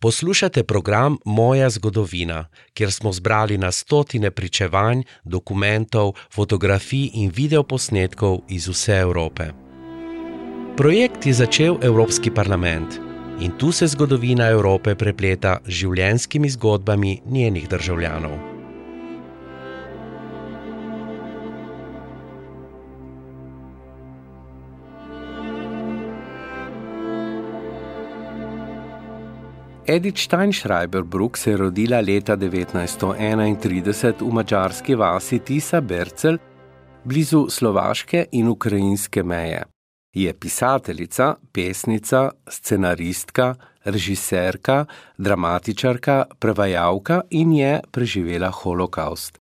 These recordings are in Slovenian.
Poslušate program Moja zgodovina, kjer smo zbrali na stotine pričevanj, dokumentov, fotografij in videoposnetkov iz vse Evrope. Projekt je začel Evropski parlament in tu se zgodovina Evrope prepleta z življenjskimi zgodbami njenih državljanov. Edith Steinschreiber Bruck se je rodila leta 1931 v mačarski vasi Tisa Bercel, blizu slovaške in ukrajinske meje. Je pisateljica, pesnica, scenaristka, režiserka, dramatičarka, prevajalka in je preživela holokaust.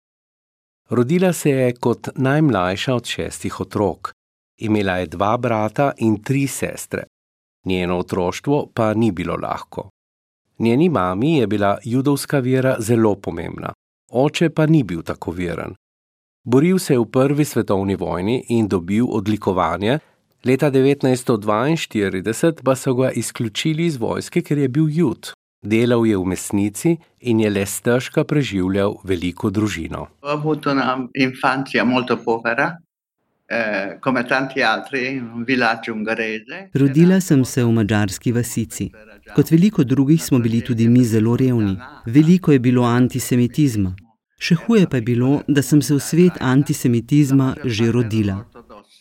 Rodila se je kot najmlajša od šestih otrok. Imela je dva brata in tri sestre. Njeno otroštvo pa ni bilo lahko. Njeni mami je bila judovska vera zelo pomembna, oče pa ni bil tako veren. Boril se je v prvi svetovni vojni in dobil odlikovanje, leta 1942 pa so ga izključili iz vojske, ker je bil jud. Delal je v mesnici in je le stežka preživljal veliko družino. Avuto una infanzia molto povera, eh, come tanti altri, un villaggio ungherese. Rodila sem se v mađarski vasici. Kot veliko drugih smo bili tudi mi zelo revni. Veliko je bilo antisemitizma. Še huje pa je bilo, da sem se v svet antisemitizma že rodila.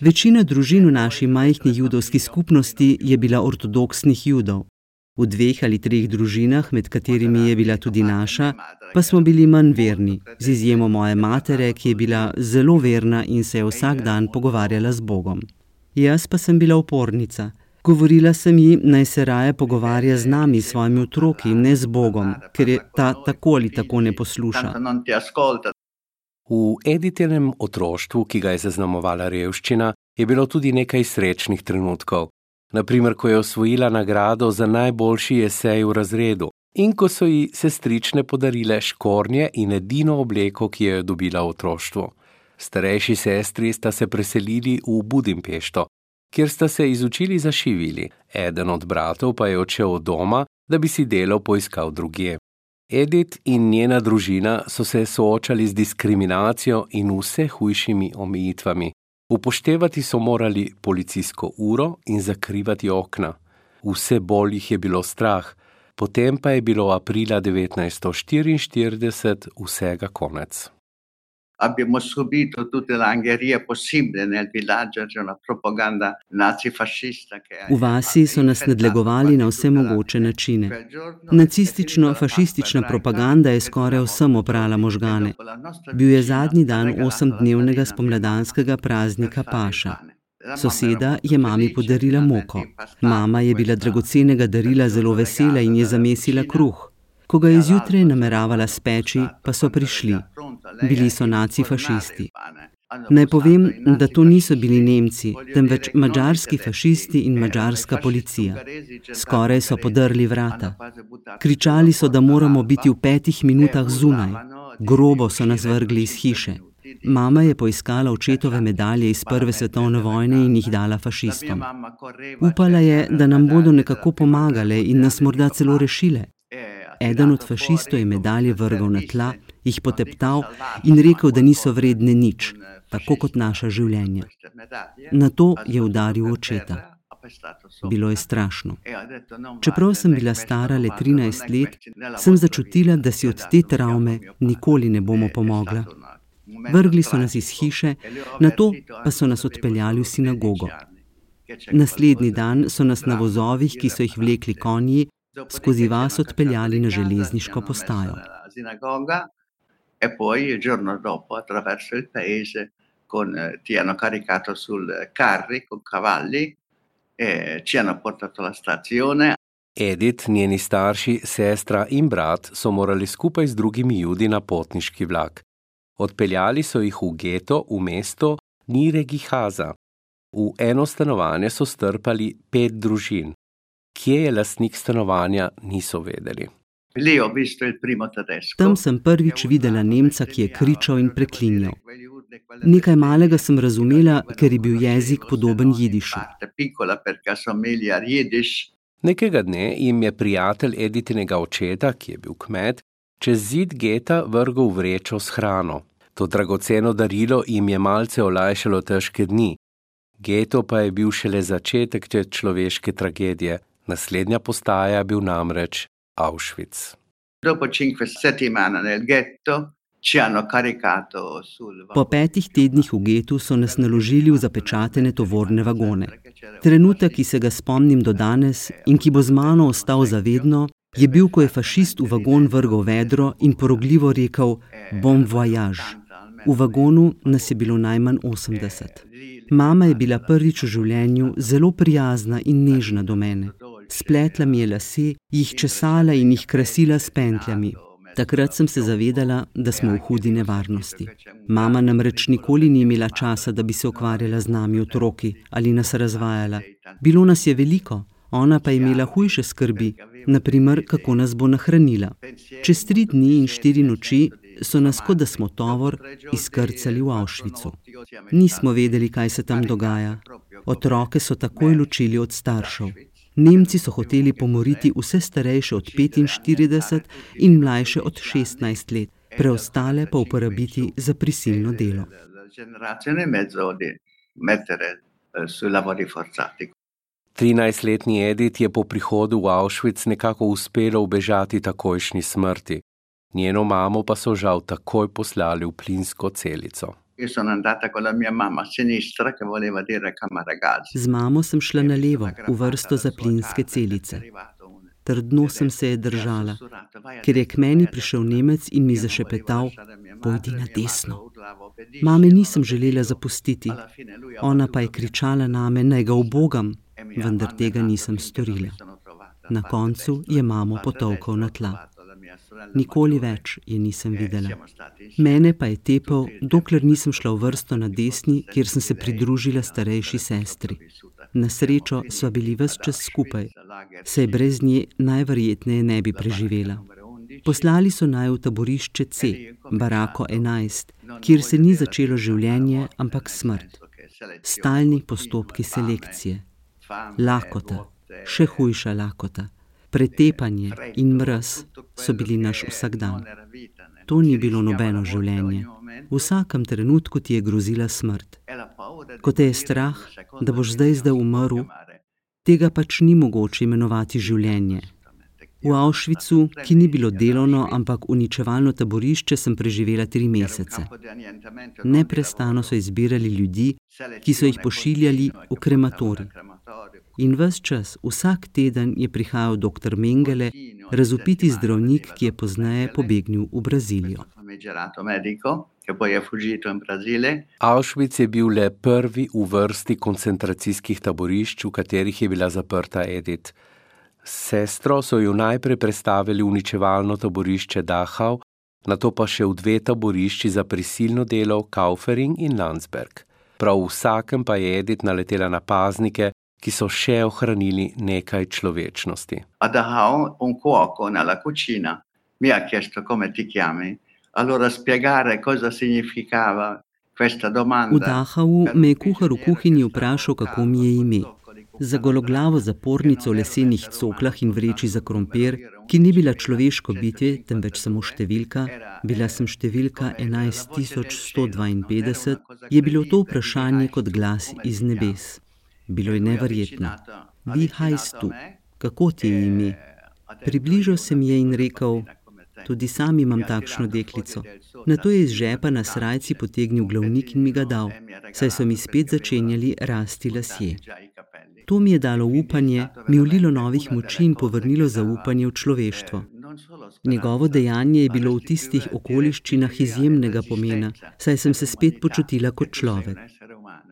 Večina družin v naši majhni judovski skupnosti je bila ortodoksnih judov. V dveh ali treh družinah, med katerimi je bila tudi naša, pa smo bili manj verni, z izjemo moje matere, ki je bila zelo verna in se je vsak dan pogovarjala z Bogom. Jaz pa sem bila upornica. Govorila sem ji, naj se raje pogovarja z nami, s svojimi otroki, ne z Bogom, ker je ta tako ali tako ne posluša. V Editenem otroštvu, ki ga je zaznamovala revščina, je bilo tudi nekaj srečnih trenutkov. Naprimer, ko je osvojila nagrado za najboljši esej v razredu in ko so ji sestrične podarile škornje in edino obleko, ki jo je dobila v otroštvu. Starejši sestri sta se preselili v Budimpešto, kjer sta se izučili zašivili, eden od bratov pa je odšel od doma, da bi si delo poiskal drugje. Edith in njena družina so se soočali z diskriminacijo in vse hujšimi omejitvami. Upoštevati so morali policijsko uro in zakrivati okna. Vse bolj jih je bilo strah, potem pa je bilo aprila 1944 vsega konec. Abbiamo subito tutte le angherie possibili nel villaggio, c'è una propaganda nazifascista che V vasi so nas nadlegovali na vse mogoče načine. Nacistično-fašistična propaganda je skoraj vsem oprala možgane. Bil je zadnji dan osemdnevnega spomladanskega praznika Paša. Soseda je mami podarila moko. Mama je bila dragocenega darila zelo vesela in je zamesila kruh. Ko ga je zjutraj nameravala speči, pa so prišli. Bili so nacifašisti. Naj povem, da to niso bili Nemci, temveč mačarski fašisti in mačarska policija. Skoraj so podrli vrata. Kričali so, da moramo biti v petih minutah zunaj. Grobo so nas vrgli iz hiše. Mama je poiskala očetove medalje iz Prve svetovne vojne in jih dala fašistom. Upala je, da nam bodo nekako pomagale in nas morda celo rešile. Eden od fašistov je medalje vrgel na tla, jih poteptal in rekel, da niso vredne nič, tako kot naša življenja. Na to je udaril očeta. Bilo je strašno. Čeprav sem bila stara le 13 let, sem začutila, da si od te travme nikoli ne bomo pomogla. Vrgli so nas iz hiše, na to pa so nas odpeljali v sinagogo. Naslednji dan so nas na vozovih, ki so jih vlekli konji, skozi vas odpeljali na železniško postajo. E poi il giorno dopo attraverso il paese con, ti hanno caricato sul carri con cavalli e ci hanno portato alla stazione. Edith, njeni starši, sestra in brat so morali skupaj z drugimi judi na potniški vlak. Odpeljali so jih v geto v mesto Niregihaza. V eno stanovanje so strpali pet družin. Kje je lastnik stanovanja, niso vedeli. Tam sem prvič videla Nemca, ki je kričal in preklinjal. Nekaj malega sem razumela, ker je bil jezik podoben jidišu. Nekega dne jim je prijatelj Editinega očeta, ki je bil kmet, čez zid geta vrgel vrečo s hrano. To dragoceno darilo jim je malce olajšalo težke dni. Geto pa je bil šele začetek te človeške tragedije, naslednja postaja je bil namreč Auschwitz. Dopo cinque settimane nel ghetto ci hanno caricato sul Po petih tednih v getu so nas naložili v zapečatene tovorne vagone. Trenutek, ki se ga spomnim do danes in ki bo z mano ostal zavedno, je bil, ko je fašist v vagon vrgel vedro in porogljivo rekel: Bom voyage. V vagonu nas je bilo najmanj 80. Mama je bila prvič v življenju zelo prijazna in nežna do mene. Spletla mi je lase, jih česala in jih krasila s pentljami. Takrat sem se zavedala, da smo v hudi nevarnosti. Mama namreč nikoli ni imela časa, da bi se ukvarjala z nami otroki ali nas razvajala. Bilo nas je veliko, ona pa je imela hujše skrbi, naprimer, kako nas bo nahranila. Čez tri dni in štiri noči so nas, kot da smo tovor, izkrcali v Avšvicu. Nismo vedeli, kaj se tam dogaja. Otroke so takoj ločili od staršev. Nemci so hoteli pomoriti vse starejše od 45 in mlajše od 16 let, preostale pa uporabiti za prisilno delo. Trinajstletni Edith je po prihodu v Auschwitz nekako uspelo ubežati takojšnji smrti. Njeno mamo pa so žal takoj poslali v plinsko celico. Z mamo sem šla na levo, v vrsto za plinske celice. Trdno sem se je držala, ker je k meni prišel Nemec in mi zašepetal: Pojdi na desno. Mame nisem želela zapustiti, ona pa je kričala name, naj ga ubogam, vendar tega nisem storila. Na koncu je mamo potolkal na tla. Nikoli več je nisem videla. Mene pa je tepel, dokler nisem šla v vrsto na desni, kjer sem se pridružila starejši sestri. Na srečo sva bili ves čas skupaj, saj brez nje najverjetneje ne bi preživela. Poslali so naj v taborišče C, barako 11, kjer se ni začelo življenje, ampak smrt. Stalni postopki selekcije. Lakota, še hujša lakota pretepanje in mrz so bili naš vsakdan. To ni bilo nobeno življenje. V vsakem trenutku ti je grozila smrt. Ko te je strah, da boš zdaj zdaj umrl, tega pač ni mogoče imenovati življenje. V Avšvicu, ki ni bilo delovno, ampak uničevalno taborišče, sem preživela tri mesece. Neprestano so izbirali ljudi, ki so jih pošiljali v krematorij. In ves čas, vsak teden je prihajal dr. Mengele, razupiti zdravnik, ki je pozneje pobegnil v Brazilijo. Auschwitz je bil le prvi v vrsti koncentracijskih taborišč, v katerih je bila zaprta Edith. Sestro so jo najprej predstavili v uničevalno taborišče Dachau, nato pa še v dve taborišči za prisilno delo Kaufering in Landsberg. Prav v vsakem pa je Edith naletela na paznike, ki so še ohranili nekaj človečnosti. A Dachau un cuoco nella cucina mi ha chiesto come ti chiami. Allora spiegare cosa significava questa domanda. V Dachau me je kuhar v kuhinji vprašal, kako mi je ime. Za gologlavo zapornico v lesenih coklah in vreči za krompir, ki ni bila človeško bitje, temveč samo številka, bila sem številka 11152, je bilo to vprašanje kot glas iz nebes. Bilo je neverjetno. Vi hajstu, kako ti je ime? Približal se mi je in rekel: Tudi sam imam takšno deklico. Na to je iz žepa na srajci potegnil glavnik in mi ga dal, saj so mi spet začenjali rasti lasje. To mi je dalo upanje, mi vlilo novih moči in povrnilo zaupanje v človeštvo. Njegovo dejanje je bilo v tistih okoliščinah izjemnega pomena, saj sem se spet počutila kot človek.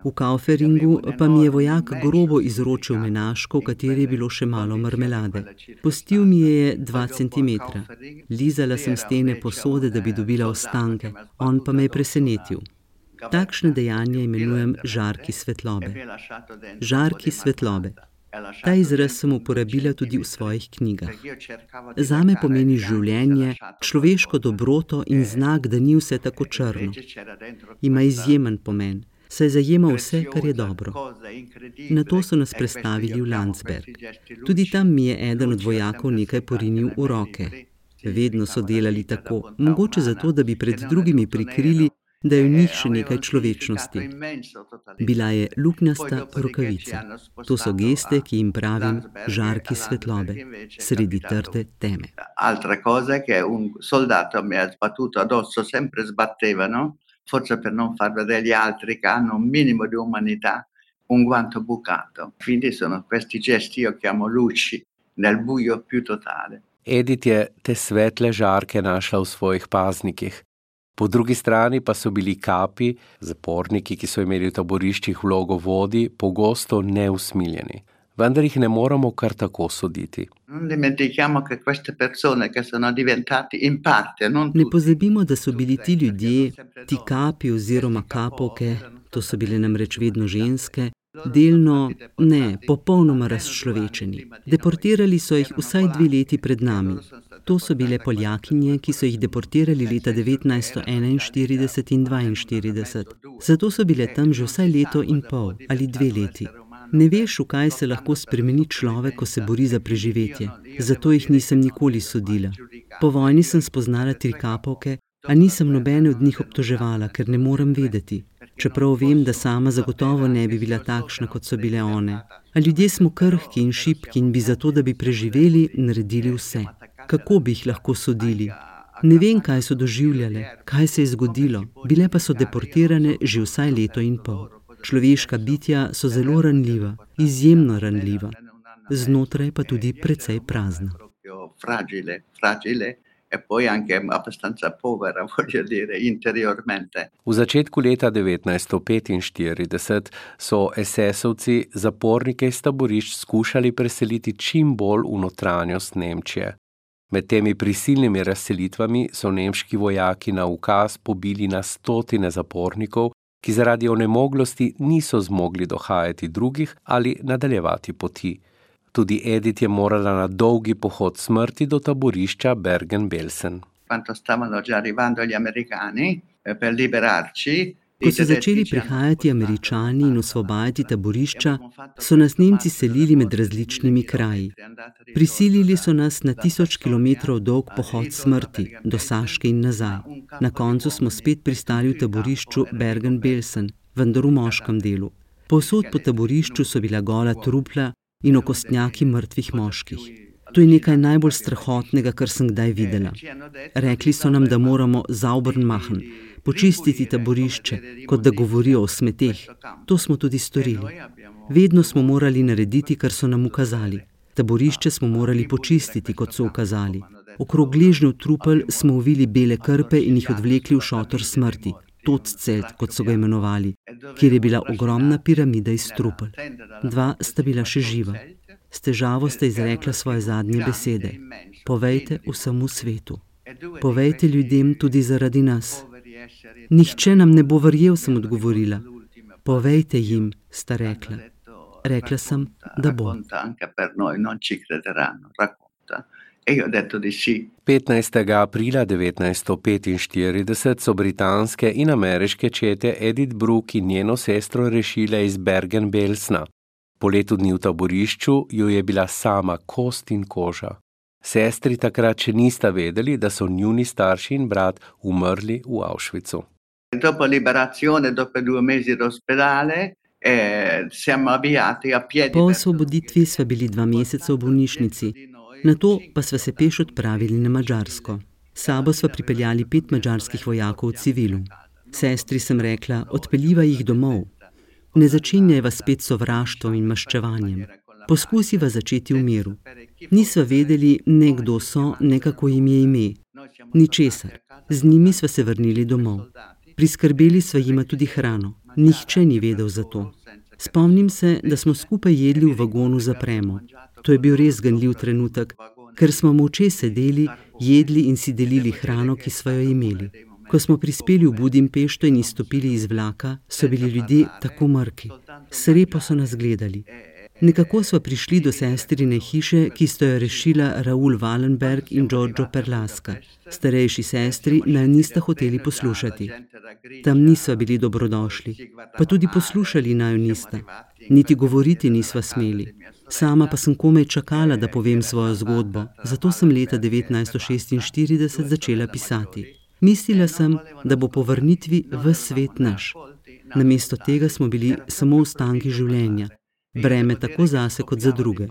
V Kauferingu pa mi je vojak grobo izročil menaško, v kateri je bilo še malo marmelade. Postil mi je dva centimetra. Lizala sem stene posode, da bi dobila ostanke, on pa me je presenetil. Takšne dejanja imenujem žarki svetlobe. Žarki svetlobe. Ta izraz sem uporabila tudi v svojih knjigah. Zame pomeni življenje, človeško dobroto in znak, da ni vse tako črno. Ima izjemen pomen, saj zajema vse, kar je dobro. Na to so nas prestavili v Landsberg. Tudi tam mi je eden od vojakov nekaj porinil v roke. Vedno so delali tako, mogoče zato, da bi pred drugimi prikrili, da je v njih še nekaj človečnosti. Bila je luknjasta rokavica. To so geste, ki jim pravim žarki svetlobe, sredi trte teme. Altra cosa che un soldato mi ha sbattuto addosso, sempre sbattevano, forse per non far vedere agli altri che hanno un minimo di umanità, un guanto bucato. Quindi sono questi gesti, io chiamo luci, nel buio più totale. Edith je te svetle žarke našla v svojih paznikih. Po drugi strani pa so bili kapi, zaporniki, ki so imeli v taboriščih vlogo vodi, pogosto neusmiljeni. Vendar jih ne moramo kar tako soditi. Ne pozabimo, da so bili ti ljudje, ti kapi oziroma kapovke, to so bile namreč vedno ženske, delno, ne, popolnoma razčlovečeni. Deportirali so jih vsaj dve leti pred nami. To so bile Poljakinje, ki so jih deportirali leta 1941 in 1942. Zato so bile tam že vsaj leto in pol ali dve leti. Ne veš, v kaj se lahko spremeni človek, ko se bori za preživetje. Zato jih nisem nikoli sodila. Po vojni sem spoznala tri kapovke, a nisem nobene od njih obtoževala, ker ne morem vedeti čeprav vem, da sama zagotovo ne bi bila takšna, kot so bile one. A ljudje smo krhki in šipki in bi zato, da bi preživeli, naredili vse. Kako bi jih lahko sodili? Ne vem, kaj so doživljale, kaj se je zgodilo, bile pa so deportirane že vsaj leto in pol. Človeška bitja so zelo ranljiva, izjemno ranljiva, znotraj pa tudi precej prazna. Fragile, fragile e poi anche abbastanza povera, voglio dire, interiormente. V začetku leta 1945 so SS-ovci zapornike iz taborišč skušali preseliti čim bolj v notranjost Nemčije. Med temi prisilnimi razselitvami so nemški vojaki na ukaz pobili na stotine zapornikov, ki zaradi onemoglosti niso zmogli dohajati drugih ali nadaljevati poti. Tudi Edith je morala na dolgi pohod smrti do taborišča Bergen-Belsen. Eh, Ko so začeli prihajati američani in osvobajati taborišča, so nas Nemci selili med različnimi kraji. Prisilili so nas na tisoč kilometrov dolg pohod smrti, do Saške in nazaj. Na koncu smo spet pristali v taborišču Bergen-Belsen, vendar v moškem delu. Povsod po taborišču so bila gola trupla, in okostnjaki mrtvih moških. To je nekaj najbolj strahotnega, kar sem kdaj videla. Rekli so nam, da moramo zaubrn mahn, počistiti taborišče, kot da govorijo o smeteh. To smo tudi storili. Vedno smo morali narediti, kar so nam ukazali. Taborišče smo morali počistiti, kot so ukazali. Okrog gležnjev trupel smo uvili bele krpe in jih odvlekli v šotor smrti, Totcelt, kot so ga imenovali, kjer je bila ogromna piramida iz trupel. Dva sta bila še živa. S težavo sta izrekla svoje zadnje besede: Povejte vsemu svetu. Povejte ljudem tudi zaradi nas. Nihče nam ne bo verjel, sem odgovorila. Povejte jim, sta rekla. Rekla sem, da bo. 15. aprila 1945 so britanske in ameriške čete Edith Brooke in njeno sestro rešile iz Bergen-Belsna. Po letu dni v taborišču jo je bila sama kost in koža. Sestri takrat še nista vedeli, da so njuni starši in brat umrli v Auschwitzu. Dopo liberazione, dopo due mesi d'ospedale, eh, siamo avviati a piedi. Po osvoboditvi smo bili dva meseca v bolnišnici. Na to pa smo se peš odpravili na Mačarsko. Sabo smo pripeljali pet mačarskih vojakov v civilu. Sestri sem rekla: Odpeljiva jih domov. Ne začenjajva spet sovraštvom in maščevanjem. Poskusiva začeti v miru. Nisva vedeli, ne kdo so, ne kako jim je ime. Ničesar. Z njimi sva se vrnili domov. Priskrbeli sva jima tudi hrano. Nihče ni vedel za to. Spomnim se, da smo skupaj jedli v vagonu za premo. To je bil res ganljiv trenutek, ker smo moče sedeli, jedli in si delili hrano, ki smo jo imeli. Ko smo prispeli v Budimpešto in izstopili iz vlaka, so bili ljudje tako mrki. Srepo so nas gledali. Nekako smo prišli do sestrine hiše, ki sta jo rešila Raul Wallenberg in Giorgio Perlaska. Starejši sestri naj nista hoteli poslušati. Tam niso bili dobrodošli, pa tudi poslušali naj nista. Niti govoriti nisva smeli. Sama pa sem komaj čakala, da povem svojo zgodbo, zato sem leta 1946 začela pisati. Mislila sem, da bo po vrnitvi v svet naš. Namesto tega smo bili samo ostanki življenja, breme tako zase kot za druge.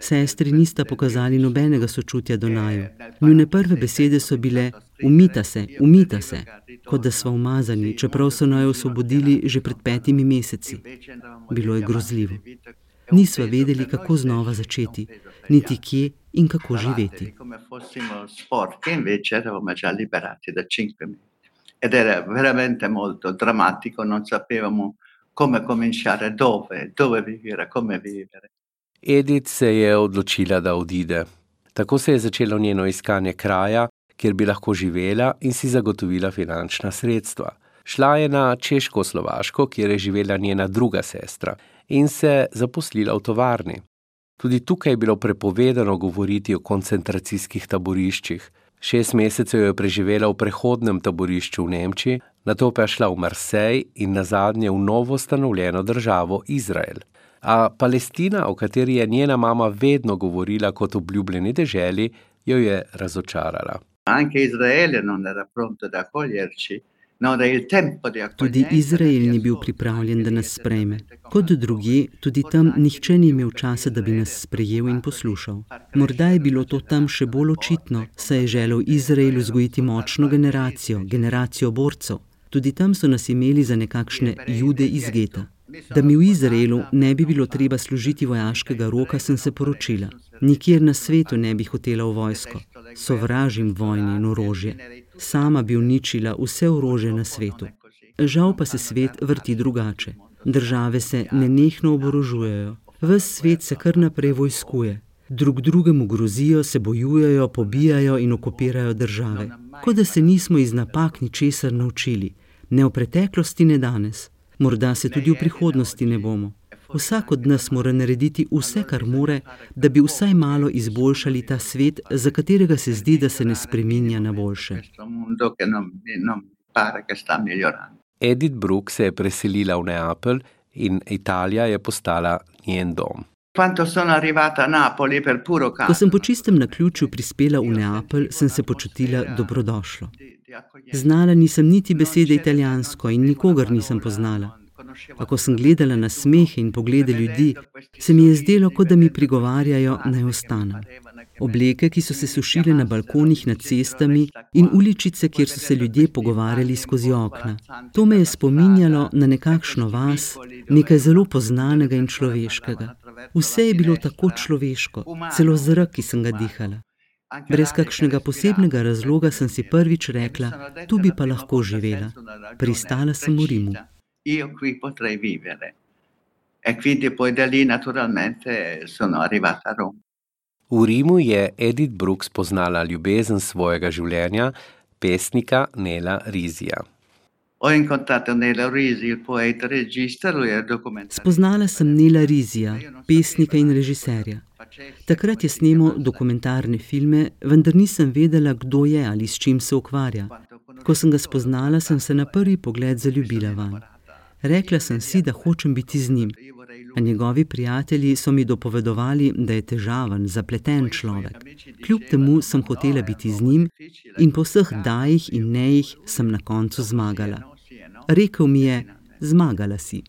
Sestri nista pokazali nobenega sočutja do naju. Njune prve besede so bile: Umita se, umita se, kot da smo umazani, čeprav so naj osvobodili že pred petimi meseci. Bilo je grozljivo. Nisva vedeli, kako znova začeti, niti kje in kako živeti. Ed era veramente molto drammatico, non sapevamo come cominciare, dove, dove vivere, come vivere. Edith se je odločila, da odide. Tako se je začelo njeno iskanje kraja, kjer bi lahko živela in si zagotovila finančna sredstva. Šla je na Češko-Slovaško, kjer je živela njena druga sestra, in se zaposlila v tovarni. Tudi tukaj je bilo prepovedano govoriti o koncentracijskih taboriščih. Šest mesecev je preživela v prehodnem taborišču v Nemčiji, nato pa je šla v Marsej in nazadnje v novo ustanovljeno državo Izrael. A Palestina, o kateri je njena mama vedno govorila kot o obljubljeni deželi, jo je razočarala. Anche Israele non era pronto da accoglierci. Tudi Izrael ni bil pripravljen, da nas sprejme. Kot drugi, tudi tam nihče ni imel časa, da bi nas sprejel in poslušal. Morda je bilo to tam še bolj očitno, saj je želel Izrael vzgojiti močno generacijo, generacijo borcev. Tudi tam so nas imeli za nekakšne jude iz geta. Da mi v Izraelu ne bi bilo treba služiti vojaškega roka, sem se poročila. Nikjer na svetu ne bi hotela v vojsko. Sovražim vojne in orožje. Sama bi uničila vse orožje na svetu. Žal pa se svet vrti drugače. Države se nenehno oborožujejo. Ves svet se kar naprej vojskuje. Drug drugemu grozijo, se bojujejo, pobijajo in okupirajo države. Kot da se nismo iz napak ničesar naučili. Ne v preteklosti, ne danes. Morda se tudi v prihodnosti ne bomo. Vsak od nas mora narediti vse, kar more, da bi vsaj malo izboljšali ta svet, za katerega se zdi, da se ne spreminja na boljše. Edith Brooke se je preselila v Neapelj in Italija je postala njen dom. Ko sem po čistem naključju prispela v Neapelj, sem se počutila dobrodošlo. Znala nisem niti besede italijansko in nikogar nisem poznala. Ko sem gledala na smeh in poglede ljudi, se mi je zdelo, kot da mi prigovarjajo, naj ostanem. Obleke, ki so se sušile na balkonih nad cestami in uličice, kjer so se ljudje pogovarjali skozi okna. To me je spominjalo na nekakšno vas, nekaj zelo poznanega in človeškega. Vse je bilo tako človeško, celo zrak, ki sem ga dihala. Brez kakšnega posebnega razloga sem si prvič rekla, tu bi pa lahko živela. Pristala sem v Rimu. Io qui potrei vivere. E quindi poi da lì naturalmente sono arrivata a Roma. V Rimu je Edith Brooks poznala ljubezen svojega življenja, pesnika Nela Rizija. Spoznala sem Nela Rizija, pesnika in režiserja. Takrat je snemal dokumentarne filme, vendar nisem vedela, kdo je ali s čim se ukvarja. Ko sem ga spoznala, sem se na prvi pogled zaljubila vanj. Rekla sem si, da hočem biti z njim. A njegovi prijatelji so mi dopovedovali, da je težaven, zapleten človek. Kljub temu sem hotela biti z njim in po vseh dajih in nejih sem na koncu zmagala. Rekl mi je: Zmagala si.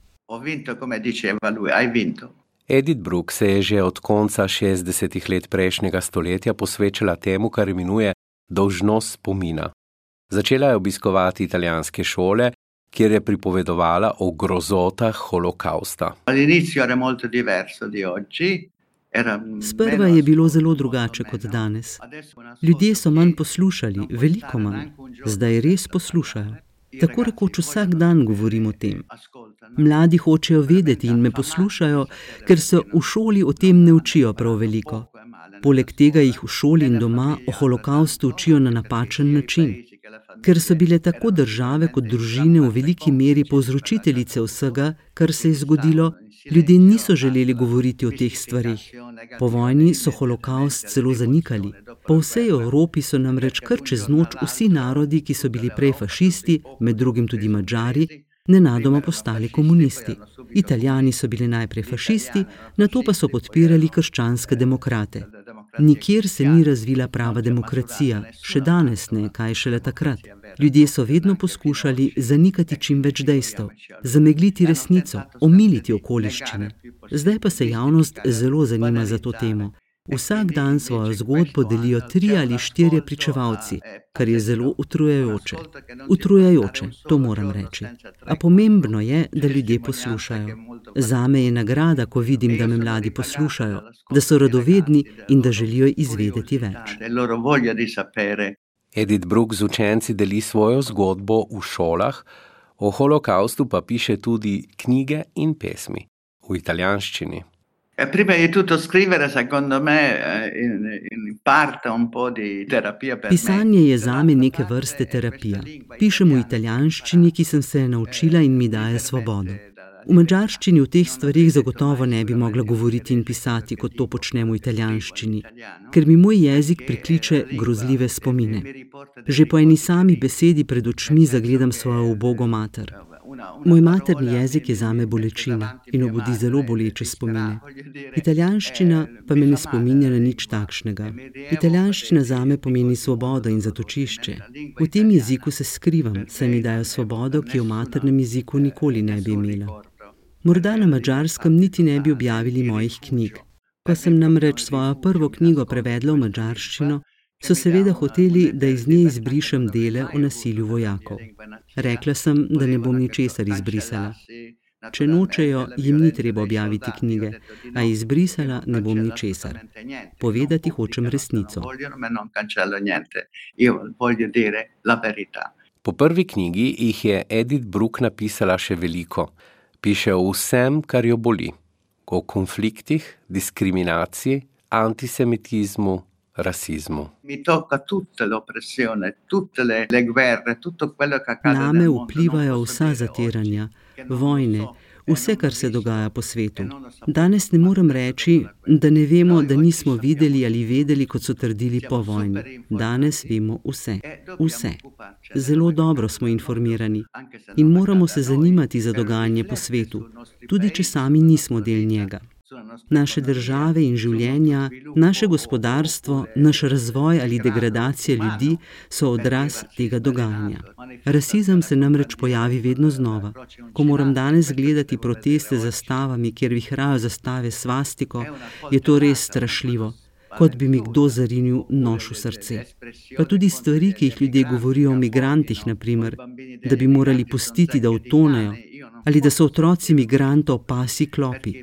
Edith Brooke se je že od konca 60-ih let prejšnjega stoletja posvečala temu, kar imenuje dolžnost spomina. Začela je obiskovati italijanske šole, kjer je pripovedovala o grozotah holokausta. Sprva je bilo zelo drugače kot danes. Ljudje so manj poslušali, veliko manj. Zdaj res poslušajo. Tako rekoč vsak dan govorim o tem. Mladi hočejo vedeti in me poslušajo, ker se v šoli o tem ne učijo prav veliko. Poleg tega jih v šoli in doma o holokaustu učijo na napačen način. Ker so bile tako države kot družine v veliki meri povzročiteljice vsega, kar se je zgodilo, Ljudje niso želeli govoriti o teh stvarih. Po vojni so holokaust celo zanikali. Po vsej Evropi so namreč kar čez noč vsi narodi, ki so bili prej fašisti, med drugim tudi Mačari, nenadoma postali komunisti. Italijani so bili najprej fašisti, nato pa so podpirali krščanske demokrate. Nikjer se ni razvila prava demokracija, še danes ne, kaj šele takrat. Ljudje so vedno poskušali zanikati čim več dejstev, zamegliti resnico, omiliti okoliščine. Zdaj pa se javnost zelo zanima za to temo. Vsak dan svojo zgodbo delijo tri ali štirje pričevalci, kar je zelo utrujajoče. Utrujajoče, to moram reči. A pomembno je, da ljudje poslušajo. Zame je nagrada, ko vidim, da me mladi poslušajo, da so radovedni in da želijo izvedeti več. Edith Brooke z učenci deli svojo zgodbo v šolah, o holokaustu pa piše tudi knjige in pesmi v italijanščini. Prima di tutto scrivere, secondo me, eh, in, in parte un po' di terapia per Pisanje je zame neke vrste terapija. Pišem v italijanščini, ki sem se naučila in mi daje svobodo. V mačarščini v teh stvarih zagotovo ne bi mogla govoriti in pisati, kot to počnem v italijanščini, ker mi moj jezik prikliče grozljive spomine. Že po eni sami besedi pred očmi zagledam svojo ubogo mater. Moj materni jezik je zame bolečina in obudi zelo boleče spomine. Italijanščina pa me ne spominja na nič takšnega. Italijanščina zame pomeni svobodo in zatočišče. V tem jeziku se skrivam, saj mi dajo svobodo, ki jo v maternem jeziku nikoli ne bi imela. Morda na mačarskem niti ne bi objavili mojih knjig. Ko sem namreč svojo prvo knjigo prevedla v mačarščino, so seveda hoteli, da iz nje izbrišem dele o nasilju vojakov. Rekla sem, da ne bom ničesar izbrisala. Če nočejo, jim ni treba objaviti knjige, a izbrisala ne bom ničesar. Povedati hočem resnico. Po prvi knjigi jih je Edith Brooke napisala še veliko. Piše o vsem, kar jo boli. O konfliktih, diskriminaciji, antisemitizmu, rasizmu. Mi tocca tutta l'oppressione, tutte le, le guerre, tutto quello che accade. Name vplivajo vsa zatiranja, vojne, vse, kar se dogaja po svetu. Danes ne morem reči, da ne vemo, da nismo videli ali vedeli, kot so trdili po vojni. Danes vemo vse. Vse. Zelo dobro smo informirani in moramo se zanimati za dogajanje po svetu, tudi če sami nismo del njega. Naše države in življenja, naše gospodarstvo, naš razvoj ali degradacija ljudi so odraz tega dogajanja. Rasizem se namreč pojavi vedno znova. Ko moram danes gledati proteste z zastavami, kjer vihrajo zastave svastiko, je to res strašljivo kot bi mi kdo zarinil nož v srce. Pa tudi stvari, ki jih ljudje govorijo o migrantih, naprimer, da bi morali pustiti, da utonejo, ali da so otroci migrantov pasi klopi.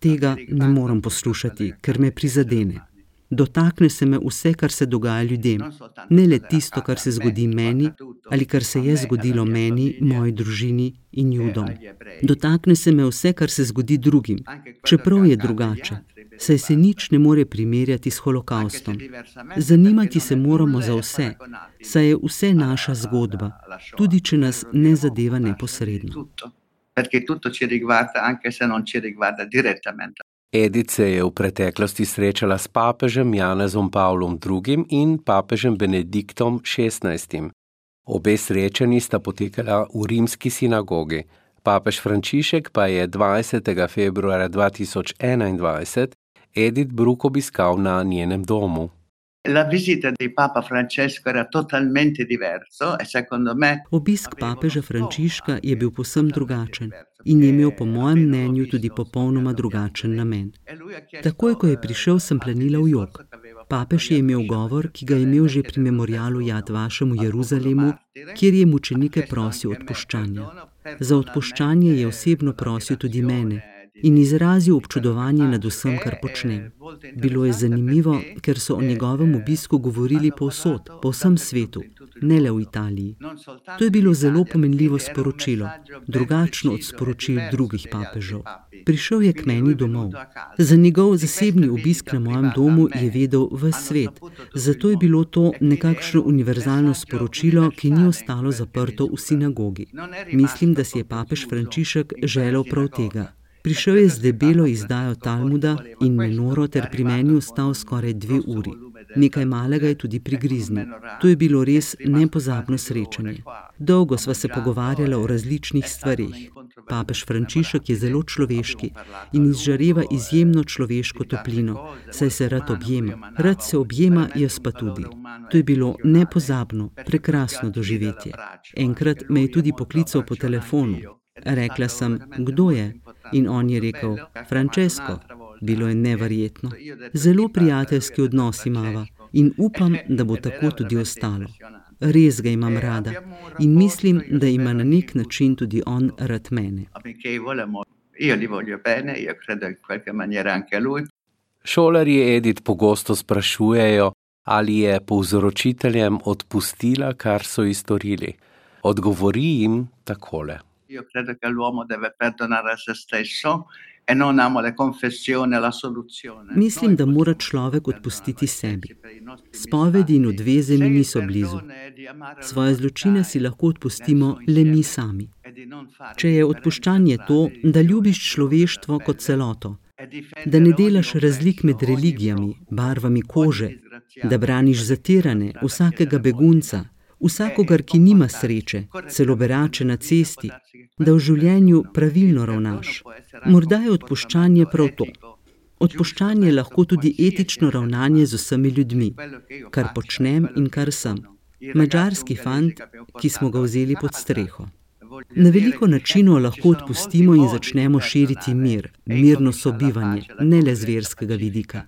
Tega ne morem poslušati, ker me prizadene. Dotakne se me vse, kar se dogaja ljudem, ne le tisto, kar se zgodi meni ali kar se je zgodilo meni, moji družini in judom. Dotakne se me vse, kar se zgodi drugim, čeprav je drugače, saj se nič ne more primerjati s holokaustom. Zanimati se moramo za vse, saj je vse naša zgodba, tudi če nas ne zadeva neposredno. Perché tutto ci riguarda, anche se non ci riguarda direttamente. Edith se je v preteklosti srečala s papežem Janezom Pavlom II. in papežem Benediktom XVI. Obe srečanji sta potekala v rimski sinagogi. Papež Frančišek pa je 20. februarja 2021 Edith Brooke obiskal na njenem domu. La visita di Papa Francesco era totalmente diverso e secondo me Obisk papeža Frančiška je bil povsem drugačen in je imel po mojem mnenju tudi popolnoma drugačen namen. Takoj, ko je prišel, sem planila v jog. Papež je imel govor, ki ga je imel že pri memorialu Jad Vašem v Jeruzalemu, kjer je mučenike prosil odpuščanja. Za odpuščanje je osebno prosil tudi mene in izrazil občudovanje nad vsem, kar počnem. Bilo je zanimivo, ker so o njegovem obisku govorili povsod, po vsem svetu, ne le v Italiji. To je bilo zelo pomenljivo sporočilo, drugačno od sporočil drugih papežev. Prišel je k meni domov. Za njegov zasebni obisk na mojem domu je vedel v svet, zato je bilo to nekakšno univerzalno sporočilo, ki ni ostalo zaprto v sinagogi. Mislim, da si je papež Frančišek želel prav tega. Prišel je z debelo izdajo Talmuda in menoro ter pri meni ostal skoraj dve uri. Nekaj malega je tudi prigriznil. To je bilo res nepozabno srečanje. Dolgo sva se pogovarjala o različnih stvarih. Papež Frančišek je zelo človeški in izžareva izjemno človeško toplino, saj se rad objema. Rad se objema, jaz pa tudi. To je bilo nepozabno, prekrasno doživetje. Enkrat me je tudi poklical po telefonu. Rekla sem, kdo je? In on je rekel: Francesco. Bilo je neverjetno. Zelo prijateljski odnos imava in upam, da bo tako tudi ostalo. Res ga imam rada in mislim, da ima na nek način tudi on rad mene. Šolarji Edith pogosto sprašujejo, ali je povzročiteljem odpustila, kar so ji storili. Odgovori jim takole. Io credo che l'uomo deve perdonare se stesso e non amo le confessioni, la soluzione. Mislim, da mora človek odpustiti sebi. Spovedi in odveze mi niso blizu. Svoje zločine si lahko odpustimo le mi sami. Če je odpuščanje to, da ljubiš človeštvo kot celoto, da ne delaš razlik med religijami, barvami kože, da braniš zatirane, vsakega begunca, vsakogar, ki nima sreče, celo berače na cesti, da v življenju pravilno ravnaš. Morda je odpuščanje prav to. Odpuščanje je lahko tudi etično ravnanje z vsemi ljudmi, kar počnem in kar sem. Mačarski fant, ki smo ga vzeli pod streho. Na veliko načinov lahko odpustimo in začnemo širiti mir, mirno sobivanje, ne le z verskega vidika.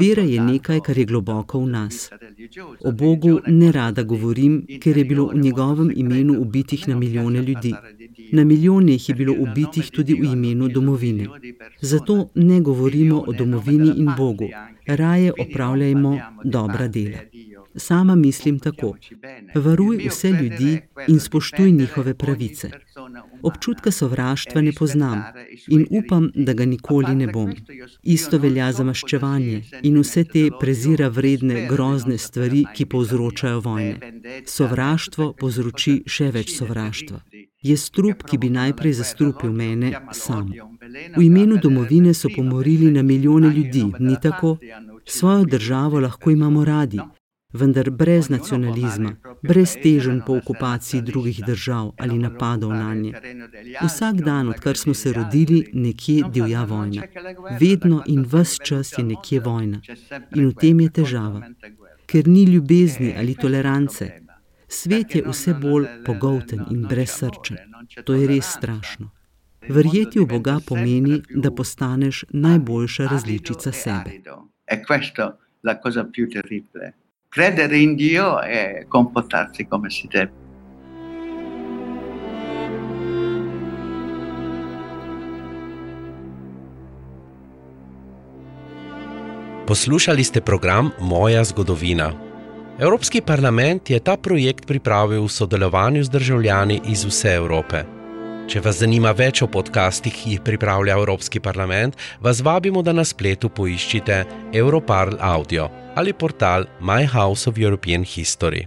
Vera je nekaj, kar je globoko v nas. O Bogu ne rada govorim, ker je bilo v njegovem imenu ubitih na milijone ljudi. Na milijone jih je bilo ubitih tudi v imenu domovine. Zato ne govorimo o domovini in Bogu, raje opravljajmo dobra dela. Sama mislim tako: varuj vse ljudi in spoštuj njihove pravice. Občutka sovraštva ne poznam in upam, da ga nikoli ne bom. Isto velja za maščevanje in vse te prezira vredne, grozne stvari, ki povzročajo vojne. Sovraštvo povzroči še več sovraštva. Je strup, ki bi najprej zastrupil mene sam. V imenu domovine so pomorili na milijone ljudi, ni tako? Svojo državo lahko imamo radi, vendar brez nacionalizma, brez teženj po okupaciji drugih držav ali napadov na nje. Vsak dan, odkar smo se rodili, nekje divja vojna. Vedno in vse čas je nekje vojna. In v tem je težava, ker ni ljubezni ali tolerance. Svet je vse bolj pogolten in brezsrčen. To je res strašno. Verjeti v Boga pomeni, da postaneš najboljša različica sebe. È questo la cosa più terribile credere in Dio e comportarsi come si deve. Poslušali ste program Moja zgodovina. Evropski parlament je ta projekt pripravil v sodelovanju z državljani iz vse Evrope. Če vas zanima več o podcastih, ki jih pripravlja Evropski parlament, vas vabimo, da na spletu poiščite Europarl Audio ali portal My House of European History.